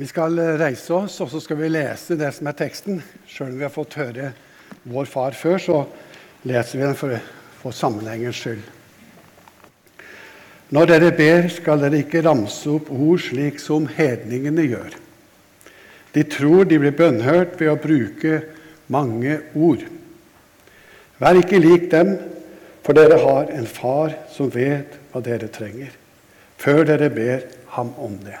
Vi skal reise oss, og så skal vi lese det som er teksten. Sjøl om vi har fått høre Vår Far før, så leser vi den for, for sammenhengens skyld. Når dere ber, skal dere ikke ramse opp ord slik som hedningene gjør. De tror de blir bønnhørt ved å bruke mange ord. Vær ikke lik dem, for dere har en far som vet hva dere trenger, før dere ber ham om det.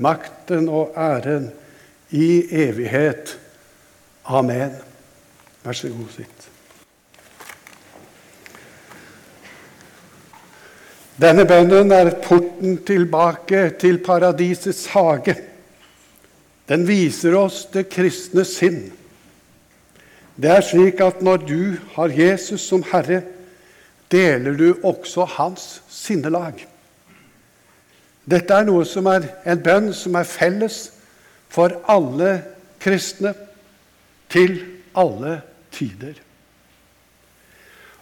makten og æren i evighet. Amen. Vær så god, sitt. Denne bønnen er porten tilbake til paradisets hage. Den viser oss det kristne sinn. Det er slik at når du har Jesus som Herre, deler du også hans sinnelag. Dette er noe som er en bønn som er felles for alle kristne til alle tider.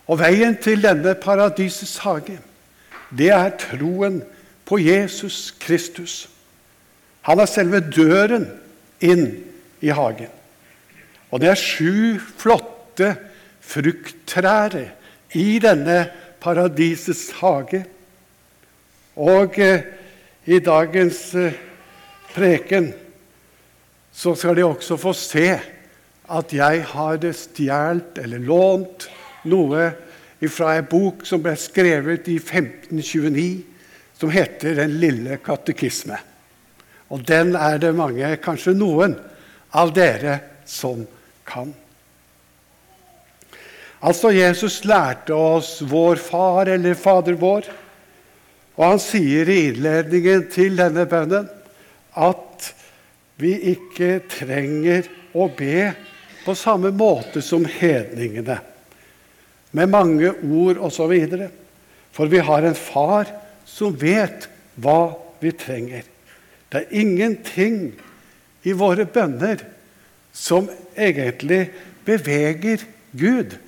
Og veien til denne paradisets hage, det er troen på Jesus Kristus. Han er selve døren inn i hagen. Og det er sju flotte frukttrær i denne paradisets hage. Og eh, i dagens eh, preken, så skal de også få se at jeg har stjålet eller lånt noe fra en bok som ble skrevet i 1529, som heter 'Den lille katekisme'. Og den er det mange, kanskje noen, av dere som kan. Altså, Jesus lærte oss vår far eller Fader vår. Og han sier i innledningen til denne bønnen at vi ikke trenger å be på samme måte som hedningene, med mange ord osv. For vi har en far som vet hva vi trenger. Det er ingenting i våre bønner som egentlig beveger Gud.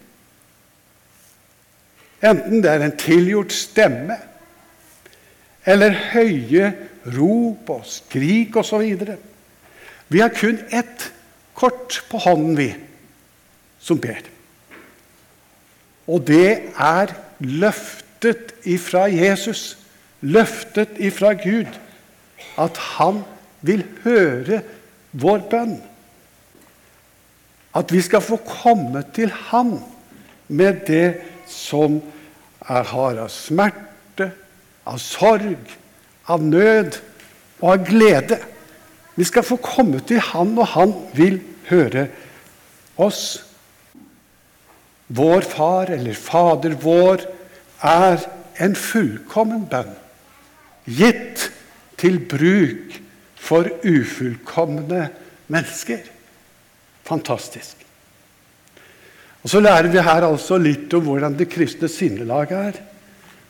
Enten det er en tilgjort stemme, eller høye rop og skrik osv. Vi har kun ett kort på hånden, vi, som ber. Og det er løftet ifra Jesus, løftet ifra Gud, at han vil høre vår bønn. At vi skal få komme til ham med det som er har av smerte av sorg, av nød og av glede. Vi skal få komme til Han, og Han vil høre oss. Vår Far, eller Fader vår, er en fullkommen bønn, gitt til bruk for ufullkomne mennesker. Fantastisk. Og Så lærer vi her altså litt om hvordan det kristne sinnelaget er.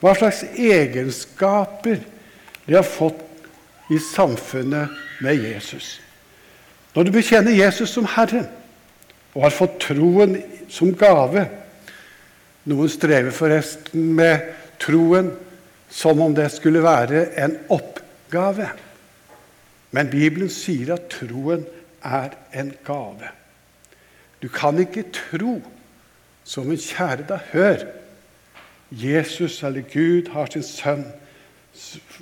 Hva slags egenskaper de har fått i samfunnet med Jesus. Når du bekjenner Jesus som Herre og har fått troen som gave Noen strever forresten med troen som om det skulle være en oppgave. Men Bibelen sier at troen er en gave. Du kan ikke tro som en kjære da hør Jesus eller Gud har sin sønn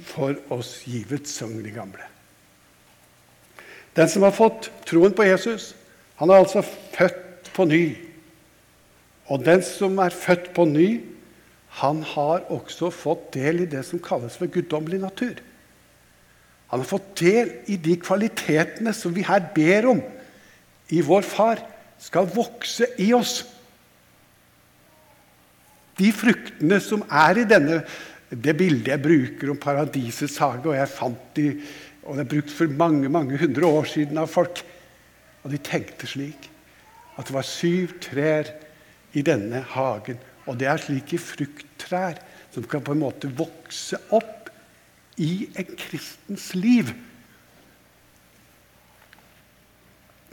for oss givet, sang de gamle. Den som har fått troen på Jesus, han er altså født på ny. Og den som er født på ny, han har også fått del i det som kalles for guddommelig natur. Han har fått del i de kvalitetene som vi her ber om i vår Far, skal vokse i oss. De fruktene som er i denne, det bildet jeg bruker om paradisets hage, og jeg fant de Og det er brukt for mange mange hundre år siden av folk. Og de tenkte slik at det var syv trær i denne hagen. Og det er slike frukttrær som kan på en måte vokse opp i en kristens liv.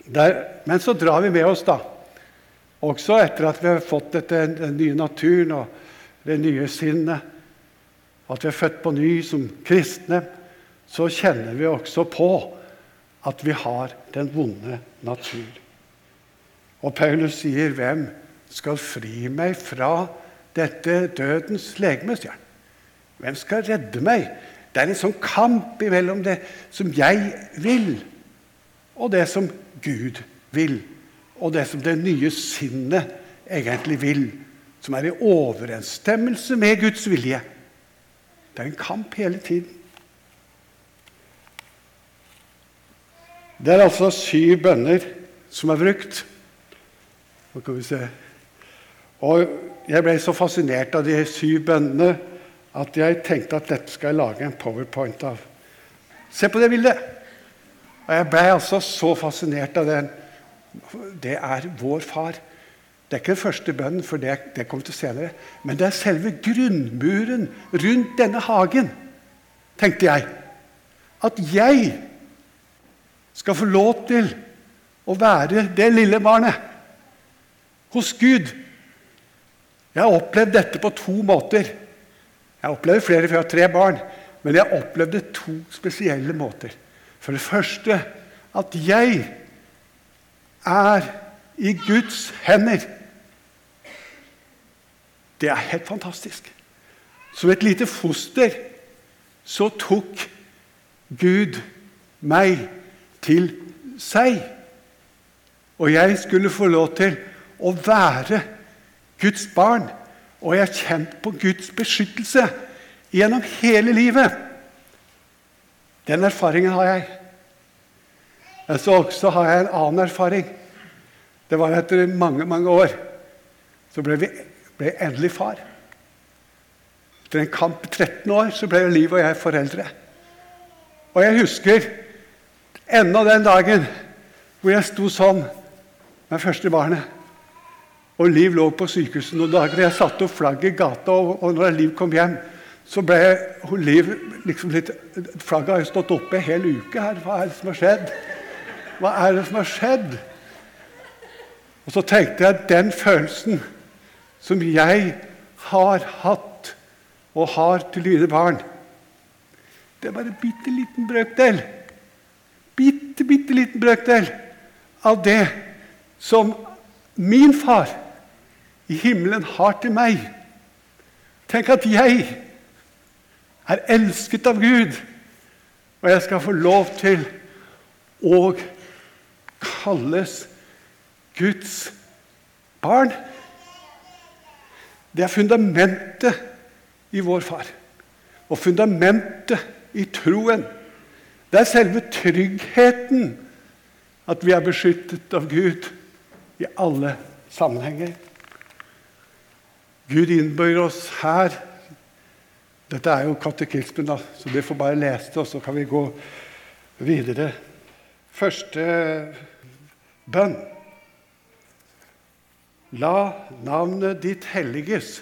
Der, men så drar vi med oss, da, også etter at vi har fått dette, den nye naturen og det nye sinnet, at vi er født på ny som kristne, så kjenner vi også på at vi har den vonde natur. Og Paulus sier, 'Hvem skal fri meg fra dette dødens legeme?' sier han. Hvem skal redde meg? Det er en sånn kamp mellom det som jeg vil, og det som Gud vil. Og det som det nye sinnet egentlig vil, som er i overensstemmelse med Guds vilje. Det er en kamp hele tiden. Det er altså syv bønner som er brukt. Nå kan vi se. Og jeg ble så fascinert av de syv bønnene at jeg tenkte at dette skal jeg lage en powerpoint av. Se på det bildet! Og jeg ble altså så fascinert av den. Det er vår far. Det er ikke den første bønnen, for det, det kommer til senere. Men det er selve grunnmuren rundt denne hagen, tenkte jeg. At jeg skal få lov til å være det lille barnet hos Gud. Jeg har opplevd dette på to måter. Jeg har opplevd flere, for jeg har tre barn. Men jeg har opplevd det to spesielle måter. For det første at jeg er i Guds hender. Det er helt fantastisk. Som et lite foster så tok Gud meg til seg. Og jeg skulle få lov til å være Guds barn. Og jeg har kjent på Guds beskyttelse gjennom hele livet. Den erfaringen har jeg. Så også har jeg en annen erfaring. Det var etter mange, mange år så ble vi ble endelig far. Etter en kamp i 13 år så ble Liv og jeg foreldre. Og jeg husker ennå den dagen hvor jeg sto sånn med første barnet. Og Liv lå på sykehuset noen dager. Jeg satte opp flagget i gata, og, og når Liv kom hjem, så ble Liv liksom litt Flagget har jo stått oppe en hel uke her. Hva er det som har skjedd? Hva er det som har skjedd? Og så tenkte jeg at den følelsen som jeg har hatt og har til dine barn, det er bare en bitte liten brøkdel. Bitte, bitte liten brøkdel av det som min far i himmelen har til meg. Tenk at jeg er elsket av Gud, og jeg skal få lov til å kalles Guds barn. Det er fundamentet i vår far, og fundamentet i troen. Det er selve tryggheten at vi er beskyttet av Gud i alle sammenhenger. Gud innbøyer oss her Dette er jo katekismen, da, så det får bare lese det, og så kan vi gå videre. Første bønn. La navnet ditt helliges.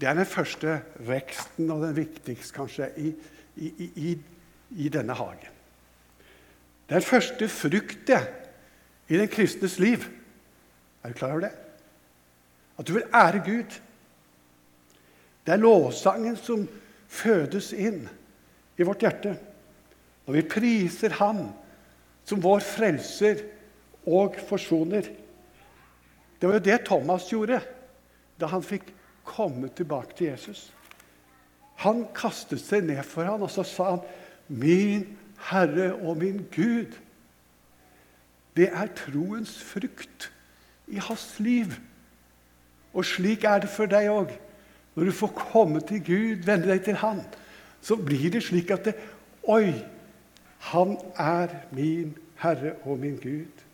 Det er den første veksten, og den viktigste kanskje, i, i, i, i denne hagen. Den første fruktet i den kristnes liv. Er du klar over det? At du vil ære Gud. Det er lovsangen som fødes inn i vårt hjerte når vi priser Ham som vår frelser og forsoner. Det var jo det Thomas gjorde da han fikk komme tilbake til Jesus. Han kastet seg ned for ham, og så sa han, 'Min Herre og min Gud'. Det er troens frukt i hans liv. Og slik er det for deg òg. Når du får komme til Gud, vende deg til Han, så blir det slik at det, Oi, Han er min Herre og min Gud.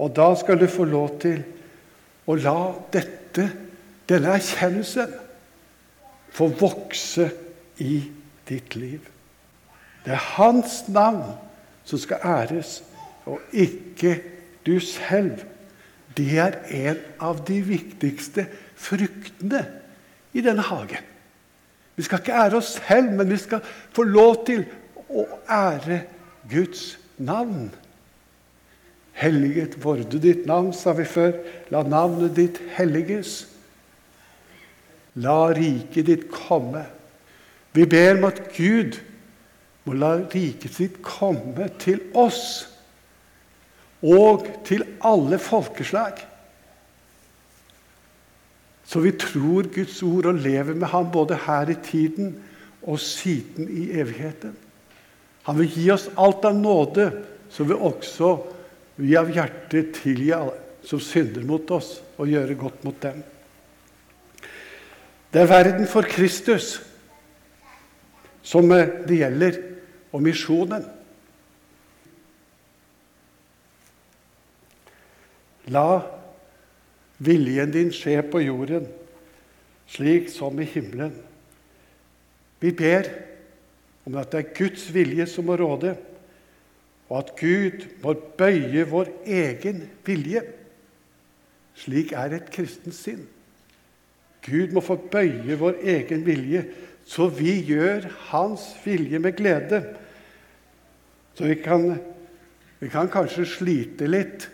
Og da skal du få lov til å la dette, denne erkjennelsen, få vokse i ditt liv. Det er Hans navn som skal æres, og ikke du selv. Det er en av de viktigste fruktene i denne hagen. Vi skal ikke ære oss selv, men vi skal få lov til å ære Guds navn. Helliget vorde ditt navn, sa vi før. La navnet ditt helliges. La riket ditt komme. Vi ber om at Gud må la riket sitt komme til oss og til alle folkeslag. Så vi tror Guds ord og lever med ham både her i tiden og siden i evigheten. Han vil gi oss alt av nåde, så vi også vi av hjertet tilgi alle som synder mot oss, og gjøre godt mot dem. Det er verden for Kristus som eh, det gjelder, og misjonen. La viljen din skje på jorden, slik som i himmelen. Vi ber om at det er Guds vilje som må råde, og at Gud må bøye vår egen vilje. Slik er et kristent sinn. Gud må få bøye vår egen vilje, så vi gjør Hans vilje med glede. Så vi kan, vi kan kanskje slite litt,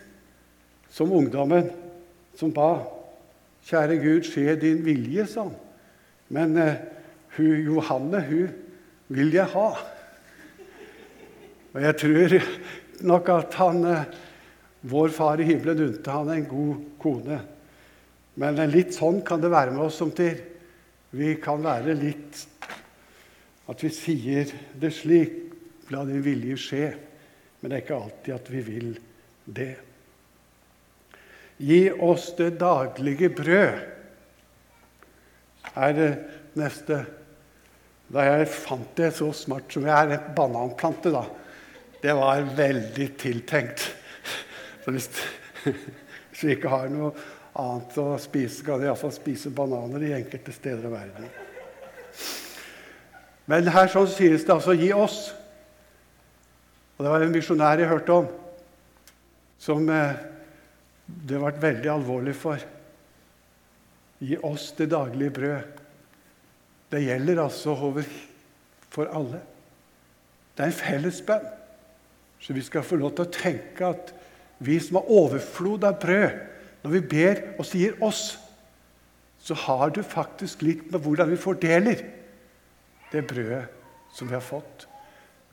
som ungdommen som ba. Kjære Gud, skje din vilje, sa han. Men uh, hun, Johanne, hun vil jeg ha. Og jeg tror nok at han, uh, vår far i himmelen unte han en god kone. Men litt sånn kan det være med oss som til. Vi kan være litt At vi sier det slik La din vilje skje. Men det er ikke alltid at vi vil det. Gi oss det daglige brød, er det neste. Da jeg fant det så smart som jeg er, en bananplante, da Det var veldig tiltenkt. Så hvis, hvis vi ikke har noe annet å spise, kan vi iallfall spise bananer i enkelte steder av verden. Men her sånn sies det altså 'gi oss'. Og Det var en misjonær jeg hørte om, som eh, det ble veldig alvorlig for. Gi oss det daglige brød. Det gjelder altså over for alle. Det er en felles. Så vi skal få lov til å tenke at vi som har overflod av brød, når vi ber og sier 'oss', så har du faktisk litt med hvordan vi fordeler det brødet som vi har fått.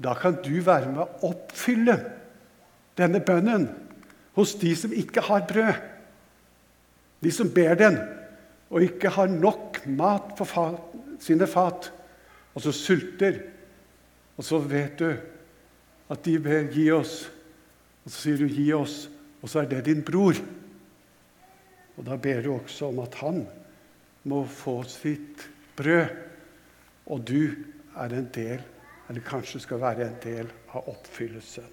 Da kan du være med å oppfylle denne bønnen hos de som ikke har brød. De som ber den og ikke har nok mat fat, sine fat, og så sulter. Og så vet du at de ber 'gi oss', og så sier du 'gi oss', og så er det din bror. Og da ber du også om at han må få sitt brød, og du er en del, eller kanskje skal være en del av oppfyllelsen.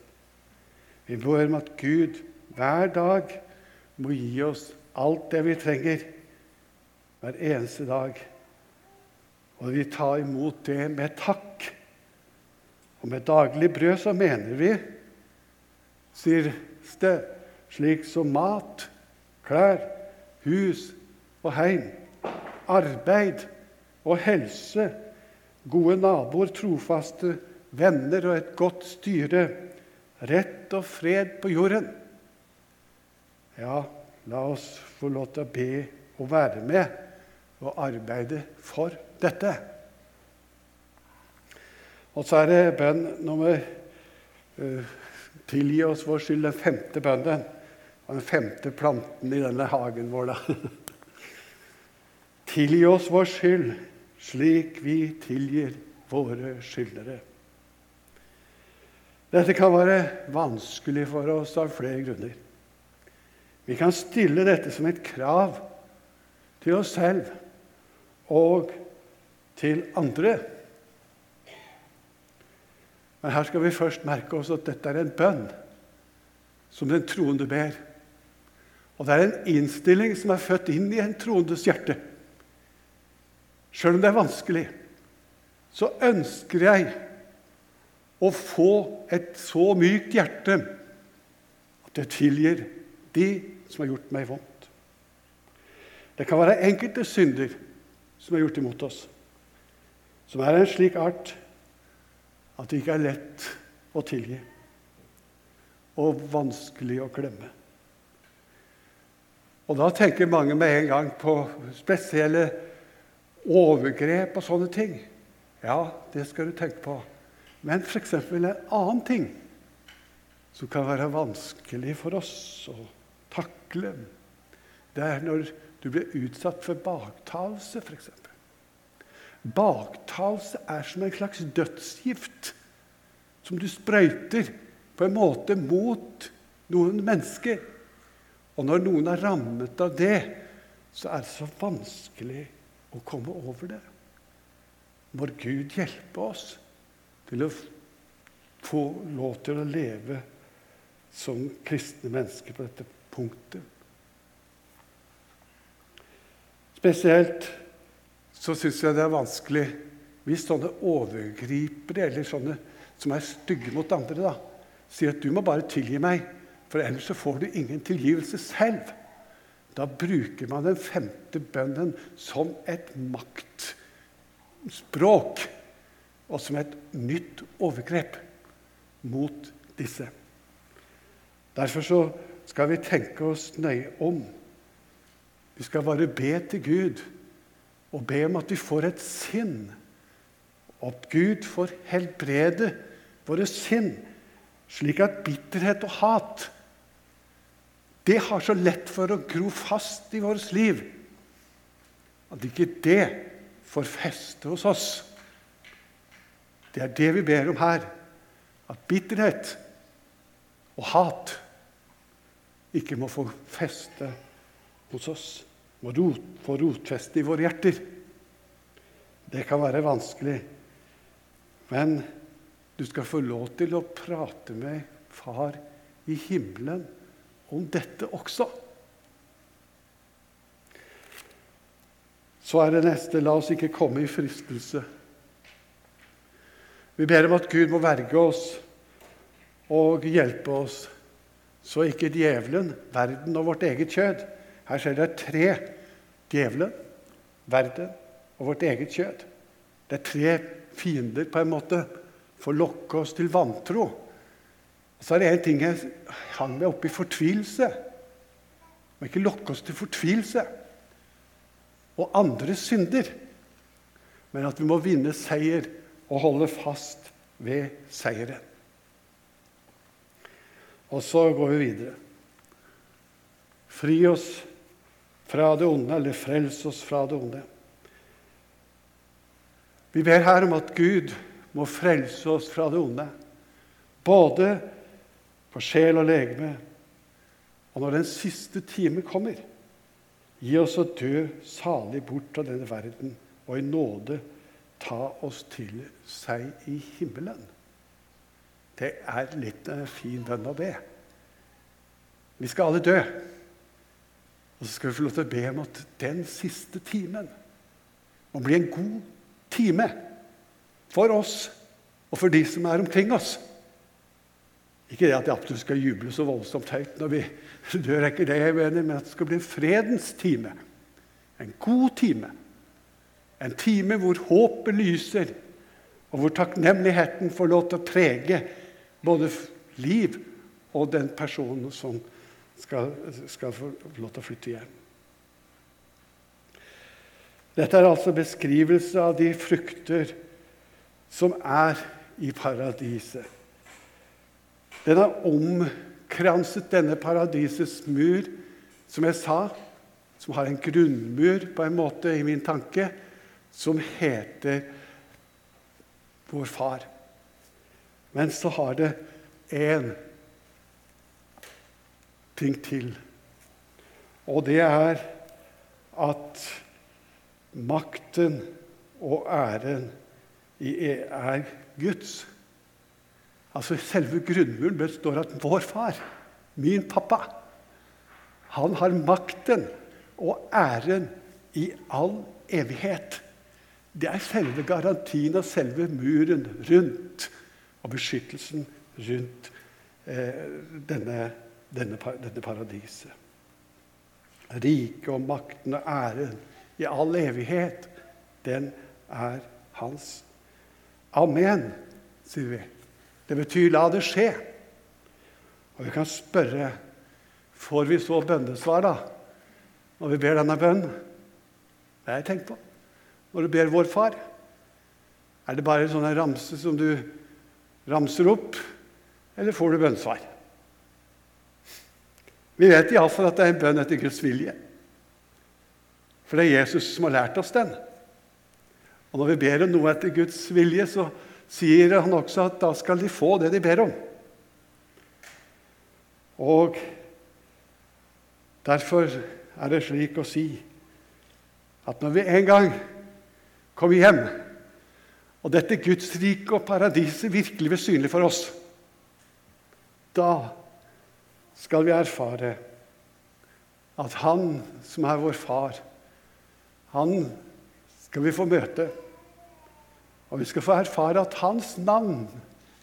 Vi ber om at Gud hver dag må gi oss alt det vi trenger, hver eneste dag. Og vi tar imot det med takk. Og med daglig brød så mener vi, sier det, slik som mat, klær, hus og heim, arbeid og helse, gode naboer, trofaste venner og et godt styre, rett og fred på jorden. Ja, la oss få lov til å be og være med og arbeide for dette. Og så er det bønn nummer uh, Tilgi oss vår skyld, den femte bønnen og den femte planten i denne hagen vår, da. Tilgi oss vår skyld, slik vi tilgir våre skyldnere. Dette kan være vanskelig for oss av flere grunner. Vi kan stille dette som et krav til oss selv og til andre. Men her skal vi først merke oss at dette er en bønn som den troende ber. Og det er en innstilling som er født inn i en troendes hjerte. Sjøl om det er vanskelig, så ønsker jeg å få et så mykt hjerte at jeg tilgir de som har gjort meg vondt. Det kan være enkelte synder som er gjort imot oss, som er av en slik art at det ikke er lett å tilgi og vanskelig å glemme. Og da tenker mange med en gang på spesielle overgrep og sånne ting. Ja, det skal du tenke på. Men f.eks. en annen ting som kan være vanskelig for oss å takle, det er når du blir utsatt for baktalelse, f.eks. Baktalelse er som en slags dødsgift som du sprøyter på en måte mot noen mennesker. Og når noen er rammet av det, så er det så vanskelig å komme over det. Må Gud hjelpe oss til å få lov til å leve som kristne mennesker på dette punktet. Spesielt så syns jeg det er vanskelig hvis sånne overgripere eller sånne som er stygge mot andre, da, sier at 'du må bare tilgi meg', for ellers så får du ingen tilgivelse selv. Da bruker man den femte bønnen som et maktspråk og som et nytt overgrep mot disse. Derfor så skal vi tenke oss nøye om. Vi skal bare be til Gud og be om at vi får et sinn. At Gud får helbrede våre sinn, slik at bitterhet og hat det har så lett for å gro fast i vårt liv at ikke det får feste hos oss. Det er det vi ber om her. At bitterhet og hat ikke må få feste hos oss, må rot, få rotfeste i våre hjerter. Det kan være vanskelig, men du skal få lov til å prate med Far i himmelen om dette også. Så er det neste la oss ikke komme i fristelse. Vi ber om at Gud må verge oss og hjelpe oss, så ikke djevelen, verden og vårt eget kjød Her ser dere tre djevelen, verden og vårt eget kjød. Det er tre fiender på en måte for å lokke oss til vantro. Og så er det en ting jeg hang meg opp i fortvilelse. Må ikke lokke oss til fortvilelse og andre synder, men at vi må vinne seier og holde fast ved seieren. Og så går vi videre. Fri oss fra det onde, eller frels oss fra det onde. Vi ber her om at Gud må frelse oss fra det onde, både for sjel og legeme. Og når den siste time kommer, gi oss å dø salig bort av denne verden og i nåde ta oss til seg i himmelen. Det er litt en fin bønn å be. Vi skal alle dø. Og så skal vi få lov til å be om at den siste timen må bli en god time for oss og for de som er omkring oss. Ikke det at jeg absolutt skal juble så voldsomt høyt når vi dør, er ikke det jeg mener, men at det skal bli en fredens time. En god time. En time hvor håpet lyser, og hvor takknemligheten får lov til å prege både liv og den personen som skal, skal få lov til å flytte hjem. Dette er altså beskrivelse av de frukter som er i paradiset. Den har omkranset denne paradisets mur, som jeg sa, som har en grunnmur på en måte i min tanke, som heter vår far. Men så har det én ting til. Og det er at makten og æren er Guds. Altså Selve grunnmuren består av vår far, min pappa, han har makten og æren i all evighet. Det er selve garantien og selve muren rundt og beskyttelsen rundt eh, denne, denne, denne paradiset. Riket og makten og æren i all evighet, den er hans. Amen, sier vi. Det betyr 'la det skje'. Og vi kan spørre får vi så bønnesvar da, når vi ber denne bønnen. Det har jeg tenkt på. Når du ber vår far, er det bare en sånn ramse som du ramser opp, eller får du bønnesvar? Vi vet iallfall at det er en bønn etter Guds vilje. For det er Jesus som har lært oss den. Og når vi ber om noe etter Guds vilje, så sier han også at da skal de få det de ber om. Og derfor er det slik å si at når vi en gang kommer hjem, og dette Guds rike og paradiset virkelig blir synlig for oss, da skal vi erfare at Han som er vår far, han skal vi få møte. Og vi skal få erfare at hans navn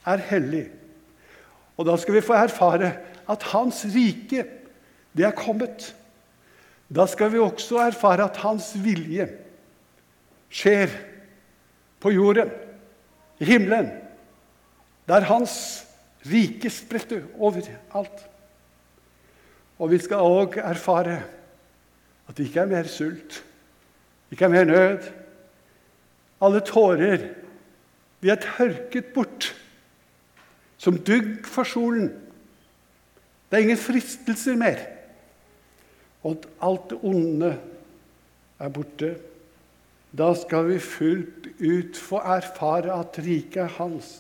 er hellig. Og da skal vi få erfare at hans rike, det er kommet. Da skal vi også erfare at hans vilje skjer på jorden, i himmelen, der hans rike spretter overalt. Og vi skal òg erfare at det ikke er mer sult, ikke er mer nød. Alle tårer de er tørket bort som dugg for solen. Det er ingen fristelser mer. Og alt det onde er borte. Da skal vi fullt ut få erfare at riket er hans.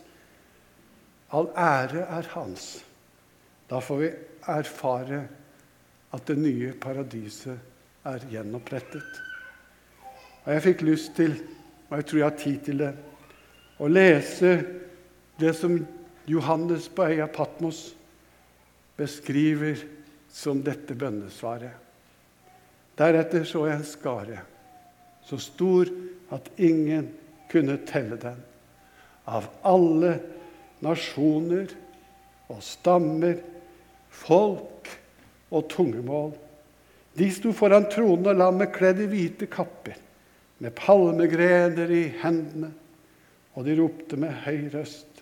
All ære er hans. Da får vi erfare at det nye paradiset er gjenopprettet. Og jeg fikk lyst til, og jeg tror jeg har tid til det, å lese det som Johannes på øya Patmos beskriver som dette bønnesvaret. Deretter så jeg en skare, så stor at ingen kunne telle den, av alle nasjoner og stammer, folk og tungemål. De sto foran tronen og lammet kledd i hvite kapper med palmegrener i hendene, og de ropte med høy røst.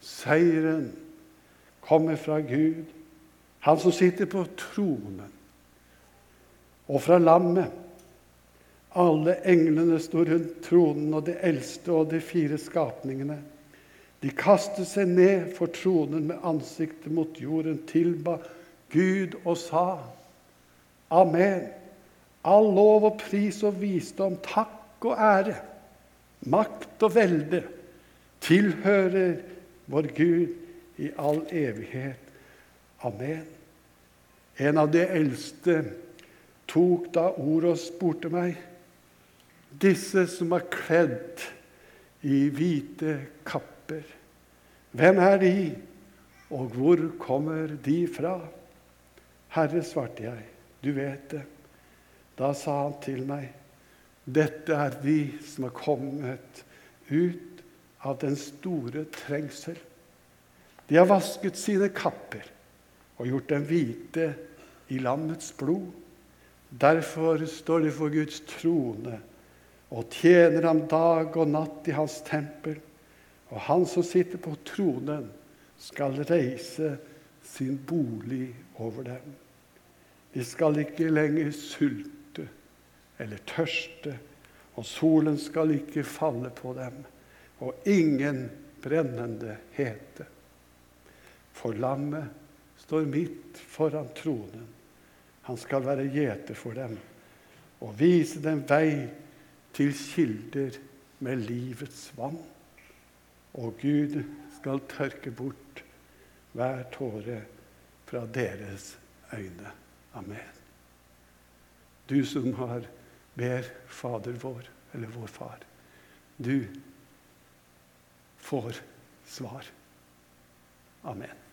Seieren kommer fra Gud, han som sitter på tronen, og fra lammet. Alle englene sto rundt tronen, og de eldste og de fire skapningene. De kastet seg ned for tronen med ansiktet mot jorden, tilba Gud og sa Amen. All lov og pris og visdom, takk og ære, makt og velde tilhører vår Gud i all evighet. Amen. En av de eldste tok da ordet og spurte meg, disse som er kledd i hvite kapper, hvem er de, og hvor kommer de fra? Herre, svarte jeg, du vet det. Da sa han til meg, 'Dette er de som har kommet ut av den store trengsel.' De har vasket sine kapper og gjort dem hvite i lammets blod. Derfor står de for Guds trone og tjener ham dag og natt i hans tempel. Og han som sitter på tronen, skal reise sin bolig over dem. De skal ikke lenger sulte eller tørste, og solen skal ikke falle på dem, og ingen brennende hete. For lammet står midt foran tronen. Han skal være gjeter for dem og vise dem vei til kilder med livets vann. Og Gud skal tørke bort hver tåre fra deres øyne. Amen. Du som har ber Fader vår, eller vår Far. Du får svar. Amen.